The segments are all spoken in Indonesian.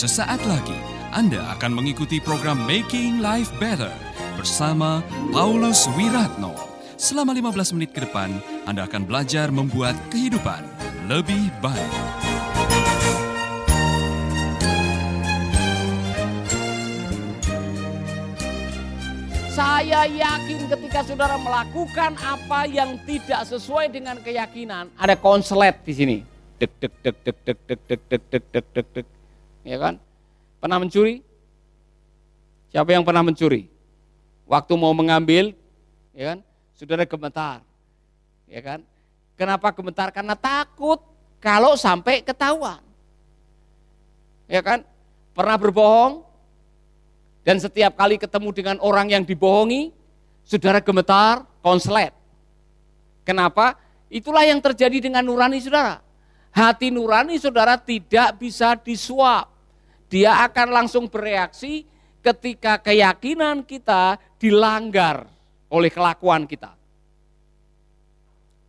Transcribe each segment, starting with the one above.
Sesaat lagi Anda akan mengikuti program Making Life Better bersama Paulus Wiratno. Selama 15 menit ke depan, Anda akan belajar membuat kehidupan lebih baik. Saya yakin ketika saudara melakukan apa yang tidak sesuai dengan keyakinan, ada konslet di sini. Dek dek dek dek dek dek dek dek dek dek dek dek. Ya kan? Pernah mencuri? Siapa yang pernah mencuri? Waktu mau mengambil, ya kan? Saudara gemetar. Ya kan? Kenapa gemetar? Karena takut kalau sampai ketahuan. Ya kan? Pernah berbohong, dan setiap kali ketemu dengan orang yang dibohongi, saudara gemetar, konslet. Kenapa? Itulah yang terjadi dengan nurani saudara. Hati nurani saudara tidak bisa disuap. Dia akan langsung bereaksi ketika keyakinan kita dilanggar oleh kelakuan kita.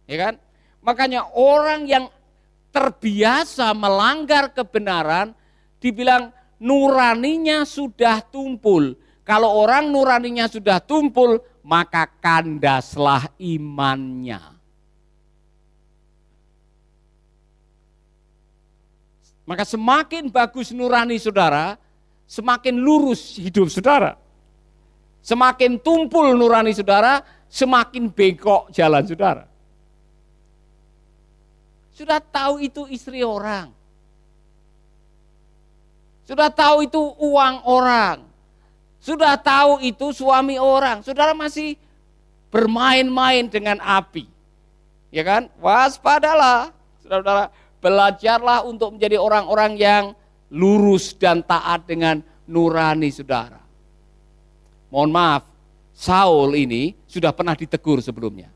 Ya kan? Makanya orang yang terbiasa melanggar kebenaran dibilang nuraninya sudah tumpul. Kalau orang nuraninya sudah tumpul, maka kandaslah imannya. Maka semakin bagus nurani saudara, semakin lurus hidup saudara. Semakin tumpul nurani saudara, semakin bengkok jalan saudara. Sudah tahu itu istri orang sudah tahu itu uang orang. Sudah tahu itu suami orang. Saudara masih bermain-main dengan api. Ya kan? Waspadalah. Saudara-saudara, belajarlah untuk menjadi orang-orang yang lurus dan taat dengan nurani saudara. Mohon maaf, Saul ini sudah pernah ditegur sebelumnya.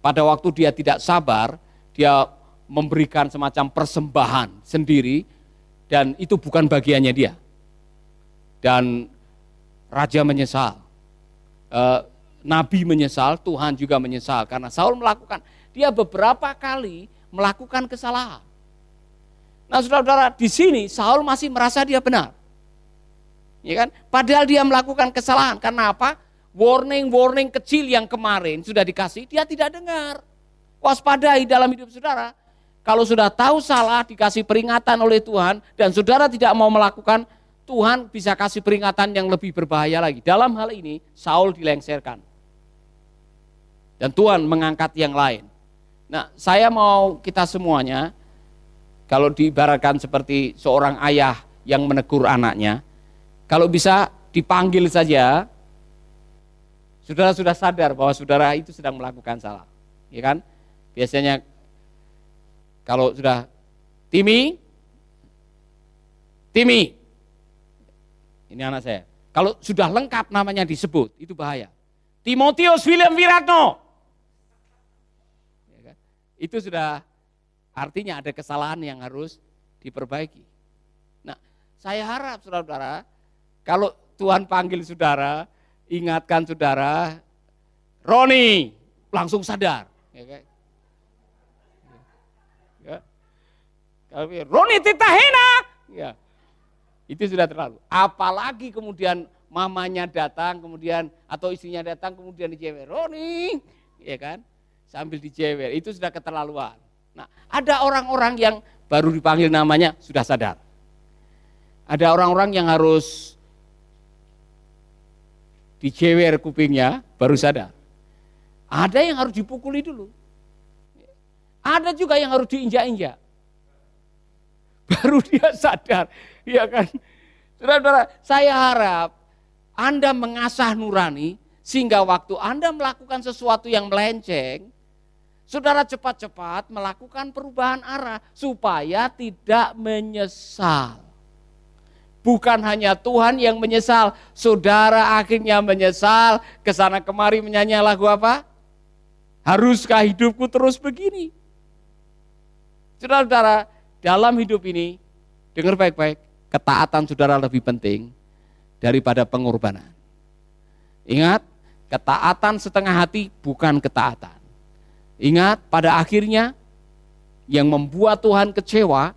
Pada waktu dia tidak sabar, dia memberikan semacam persembahan sendiri dan itu bukan bagiannya dia. Dan raja menyesal, e, nabi menyesal, Tuhan juga menyesal karena Saul melakukan, dia beberapa kali melakukan kesalahan. Nah saudara-saudara di sini Saul masih merasa dia benar. Ya kan? Padahal dia melakukan kesalahan. Karena apa? Warning-warning kecil yang kemarin sudah dikasih, dia tidak dengar. Waspadai dalam hidup saudara. Kalau sudah tahu salah, dikasih peringatan oleh Tuhan, dan saudara tidak mau melakukan, Tuhan bisa kasih peringatan yang lebih berbahaya lagi. Dalam hal ini, Saul dilengserkan. Dan Tuhan mengangkat yang lain. Nah, saya mau kita semuanya, kalau diibaratkan seperti seorang ayah yang menegur anaknya, kalau bisa dipanggil saja, saudara sudah sadar bahwa saudara itu sedang melakukan salah. Ya kan? Biasanya kalau sudah Timi, Timi, ini anak saya. Kalau sudah lengkap namanya disebut, itu bahaya. Timotius William Wiratno. Ya? Itu sudah artinya ada kesalahan yang harus diperbaiki. Nah, saya harap saudara-saudara, kalau Tuhan panggil saudara, ingatkan saudara, Roni, langsung sadar. Ya kan? Roni Titahena. Ya. Itu sudah terlalu. Apalagi kemudian mamanya datang, kemudian atau istrinya datang, kemudian dijewer. Roni, ya kan? Sambil dijewer. Itu sudah keterlaluan. Nah, ada orang-orang yang baru dipanggil namanya sudah sadar. Ada orang-orang yang harus dijewer kupingnya baru sadar. Ada yang harus dipukuli dulu. Ada juga yang harus diinjak-injak baru dia sadar. Ya kan? Saudara-saudara, saya harap Anda mengasah nurani sehingga waktu Anda melakukan sesuatu yang melenceng, saudara cepat-cepat melakukan perubahan arah supaya tidak menyesal. Bukan hanya Tuhan yang menyesal, saudara akhirnya menyesal, ke sana kemari menyanyi lagu apa? Haruskah hidupku terus begini? Saudara-saudara, dalam hidup ini, dengar baik-baik, ketaatan saudara lebih penting daripada pengorbanan. Ingat, ketaatan setengah hati bukan ketaatan. Ingat, pada akhirnya yang membuat Tuhan kecewa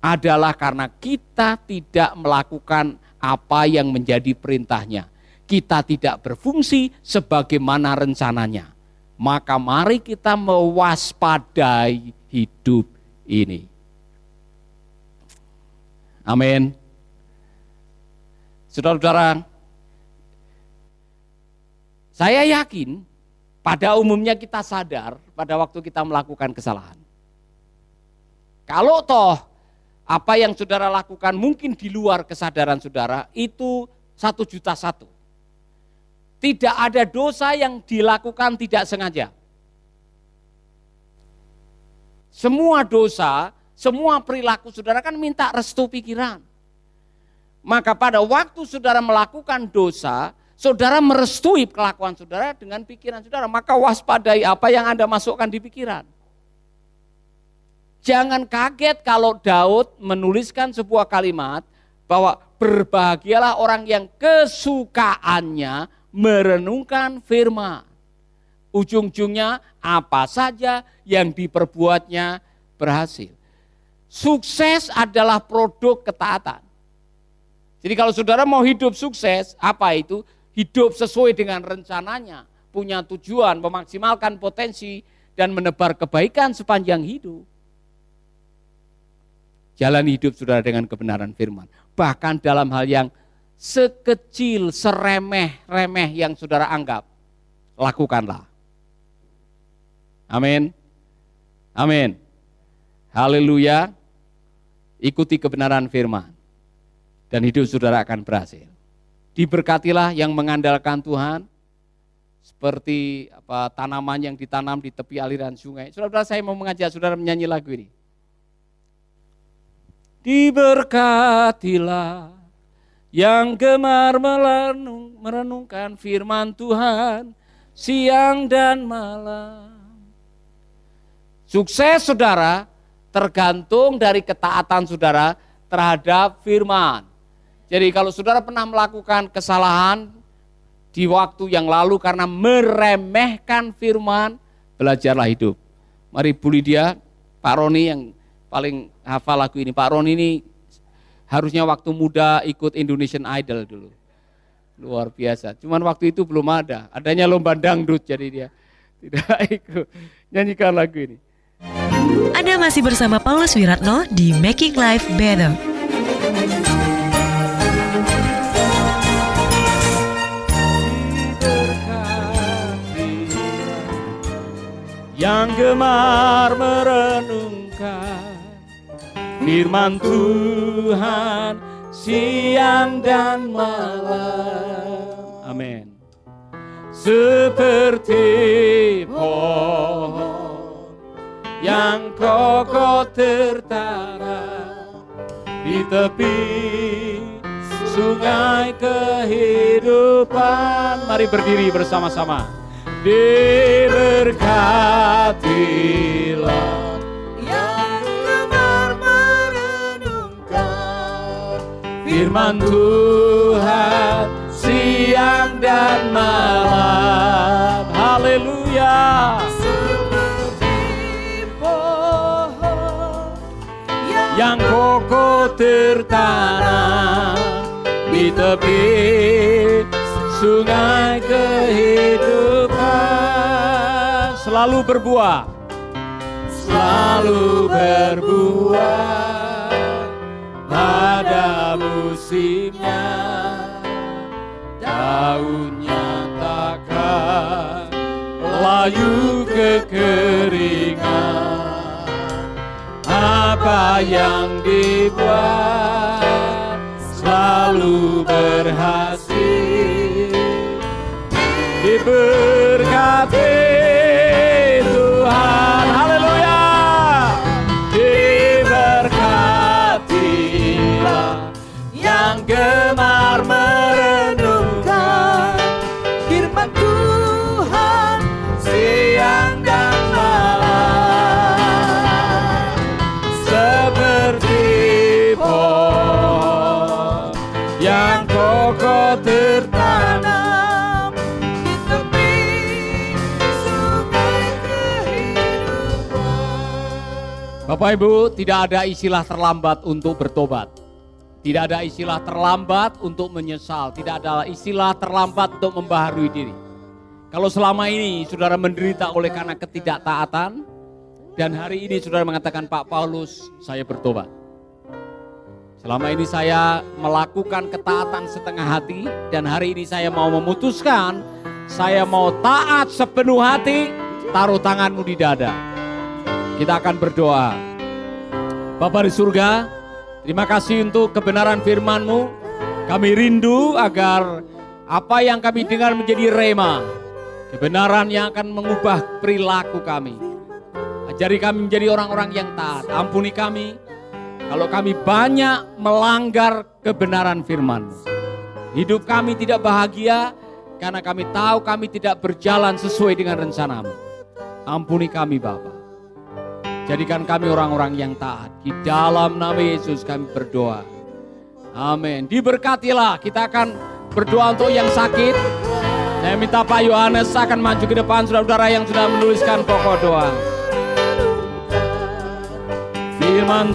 adalah karena kita tidak melakukan apa yang menjadi perintahnya. Kita tidak berfungsi sebagaimana rencananya. Maka mari kita mewaspadai hidup ini. Amin. Saudara-saudara, saya yakin pada umumnya kita sadar pada waktu kita melakukan kesalahan. Kalau toh apa yang saudara lakukan mungkin di luar kesadaran saudara itu satu juta satu. Tidak ada dosa yang dilakukan tidak sengaja. Semua dosa, semua perilaku saudara kan minta restu pikiran. Maka pada waktu saudara melakukan dosa, saudara merestui kelakuan saudara dengan pikiran saudara. Maka waspadai apa yang Anda masukkan di pikiran. Jangan kaget kalau Daud menuliskan sebuah kalimat bahwa berbahagialah orang yang kesukaannya merenungkan firman. Ujung-ujungnya apa saja yang diperbuatnya berhasil. Sukses adalah produk ketaatan. Jadi kalau saudara mau hidup sukses, apa itu? Hidup sesuai dengan rencananya, punya tujuan, memaksimalkan potensi, dan menebar kebaikan sepanjang hidup. Jalan hidup saudara dengan kebenaran firman. Bahkan dalam hal yang sekecil, seremeh-remeh yang saudara anggap, lakukanlah. Amin. Amin. Haleluya. Ikuti kebenaran firman. Dan hidup saudara akan berhasil. Diberkatilah yang mengandalkan Tuhan, seperti apa tanaman yang ditanam di tepi aliran sungai. Saudara-saudara saya mau mengajak saudara menyanyi lagu ini. Diberkatilah yang gemar merenung, merenungkan firman Tuhan siang dan malam. Sukses saudara tergantung dari ketaatan saudara terhadap firman. Jadi kalau saudara pernah melakukan kesalahan di waktu yang lalu karena meremehkan firman, belajarlah hidup. Mari Bu Lydia, Pak Roni yang paling hafal lagu ini. Pak Ron ini harusnya waktu muda ikut Indonesian Idol dulu. Luar biasa. Cuman waktu itu belum ada. Adanya lomba dangdut jadi dia tidak ikut nyanyikan lagu ini. Anda masih bersama Paulus Wiratno di Making Life Better. Yang gemar merenungkan firman Tuhan siang dan malam. Amin. Seperti pohon yang kokoh tertanam di tepi sungai kehidupan. Mari berdiri bersama-sama. Diberkatilah firman Tuhan siang dan malam. Haleluya. yang kokoh tertanam tepi sungai kehidupan. Selalu berbuah. Selalu berbuah. Pada musimnya daunnya takkan layu kekeringan. Apa yang dibuat selalu berhasil. Diberkati Bapak Ibu, tidak ada istilah terlambat untuk bertobat. Tidak ada istilah terlambat untuk menyesal, tidak ada istilah terlambat untuk membaharui diri. Kalau selama ini saudara menderita oleh karena ketidaktaatan dan hari ini saudara mengatakan Pak Paulus, saya bertobat. Selama ini saya melakukan ketaatan setengah hati dan hari ini saya mau memutuskan saya mau taat sepenuh hati, taruh tanganmu di dada. Kita akan berdoa. Bapak di surga, terima kasih untuk kebenaran firman-Mu. Kami rindu agar apa yang kami dengar menjadi rema. Kebenaran yang akan mengubah perilaku kami. Ajari kami menjadi orang-orang yang taat. Ampuni kami kalau kami banyak melanggar kebenaran firman Hidup kami tidak bahagia karena kami tahu kami tidak berjalan sesuai dengan rencanamu. Ampuni kami Bapa. Jadikan kami orang-orang yang taat. Di dalam nama Yesus kami berdoa. Amin. Diberkatilah. Kita akan berdoa untuk yang sakit. Saya minta Pak Yohanes akan maju ke depan saudara-saudara yang sudah menuliskan pokok doa. Firman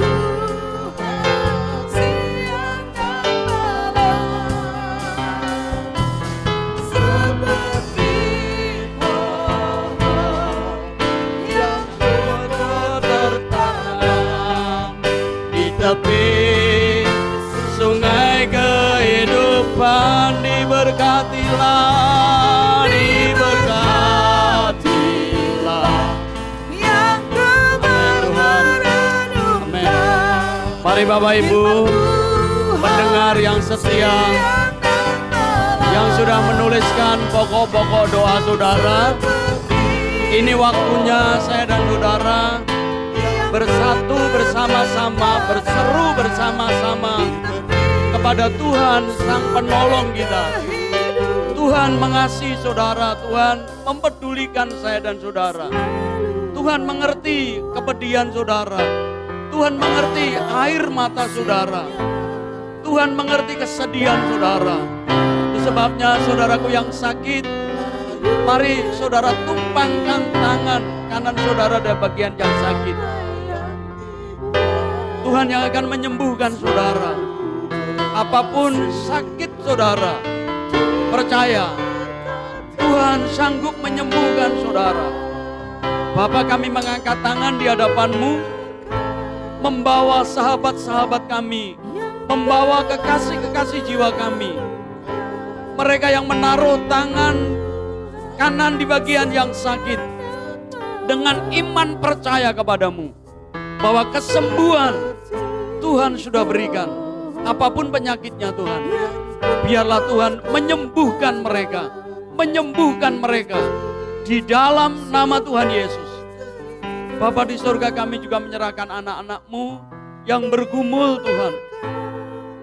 Mari Bapak Ibu pendengar yang setia yang sudah menuliskan pokok-pokok doa saudara ini waktunya saya dan saudara bersatu bersama-sama, berseru bersama-sama kepada Tuhan Sang Penolong kita. Tuhan mengasihi saudara, Tuhan mempedulikan saya dan saudara. Tuhan mengerti kepedihan saudara. Tuhan mengerti air mata saudara. Tuhan mengerti kesedihan saudara. Sebabnya saudaraku yang sakit, mari saudara tumpangkan tangan kanan saudara dari bagian yang sakit. Tuhan yang akan menyembuhkan saudara. Apa pun sakit saudara, percaya Tuhan sanggup menyembuhkan saudara. Bapak kami mengangkat tangan di hadapanmu, membawa sahabat-sahabat kami, membawa kekasih-kekasih jiwa kami. Mereka yang menaruh tangan kanan di bagian yang sakit, dengan iman percaya kepadamu, bahwa kesembuhan Tuhan sudah berikan. Apa pun penyakitnya Tuhan. Biarlah Tuhan menyembuhkan mereka. Menyembuhkan mereka. Di dalam nama Tuhan Yesus. Bapak di surga kami juga menyerahkan anak-anakmu yang bergumul Tuhan.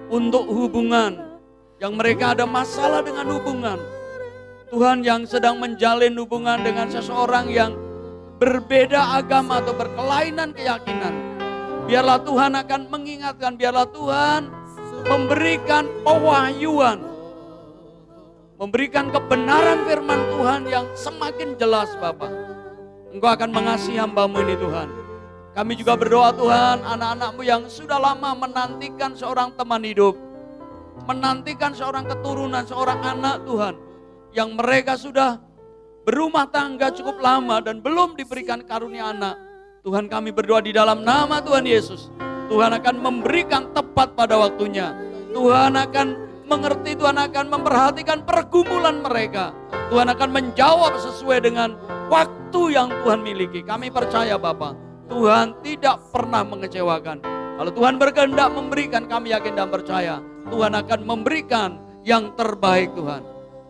Untuk hubungan. Yang mereka ada masalah dengan hubungan. Tuhan yang sedang menjalin hubungan dengan seseorang yang berbeda agama atau berkelainan keyakinan Biarlah Tuhan akan mengingatkan, biarlah Tuhan memberikan pewahyuan. Memberikan kebenaran firman Tuhan yang semakin jelas Bapak. Engkau akan mengasihi hambamu ini Tuhan. Kami juga berdoa Tuhan anak-anakmu yang sudah lama menantikan seorang teman hidup. Menantikan seorang keturunan, seorang anak Tuhan. Yang mereka sudah berumah tangga cukup lama dan belum diberikan karunia anak. Tuhan kami berdoa di dalam nama Tuhan Yesus. Tuhan akan memberikan tepat pada waktunya. Tuhan akan mengerti, Tuhan akan memperhatikan pergumulan mereka. Tuhan akan menjawab sesuai dengan waktu yang Tuhan miliki. Kami percaya Bapak, Tuhan tidak pernah mengecewakan. Kalau Tuhan berkehendak memberikan, kami yakin dan percaya. Tuhan akan memberikan yang terbaik Tuhan.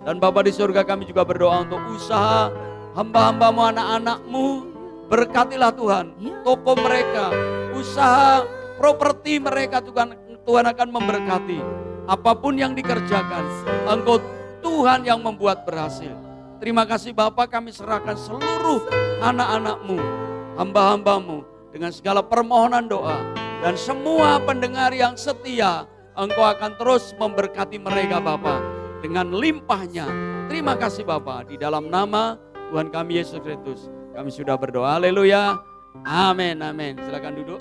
Dan Bapak di surga kami juga berdoa untuk usaha hamba-hambamu, anak-anakmu, Berkatilah Tuhan toko mereka, usaha, properti mereka Tuhan, Tuhan akan memberkati. Apa pun yang dikerjakan, Engkau Tuhan yang membuat berhasil. Terima kasih Bapak kami serahkan seluruh anak-anakmu, hamba-hambamu dengan segala permohonan doa. Dan semua pendengar yang setia, Engkau akan terus memberkati mereka Bapak dengan limpahnya. Terima kasih Bapak di dalam nama Tuhan kami Yesus Kristus. Kami sudah berdoa, haleluya. Amin, amin. Silakan duduk.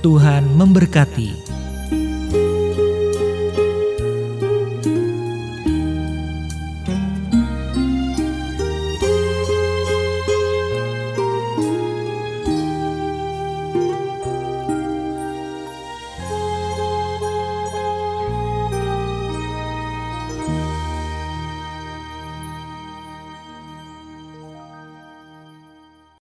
Tuhan memberkati.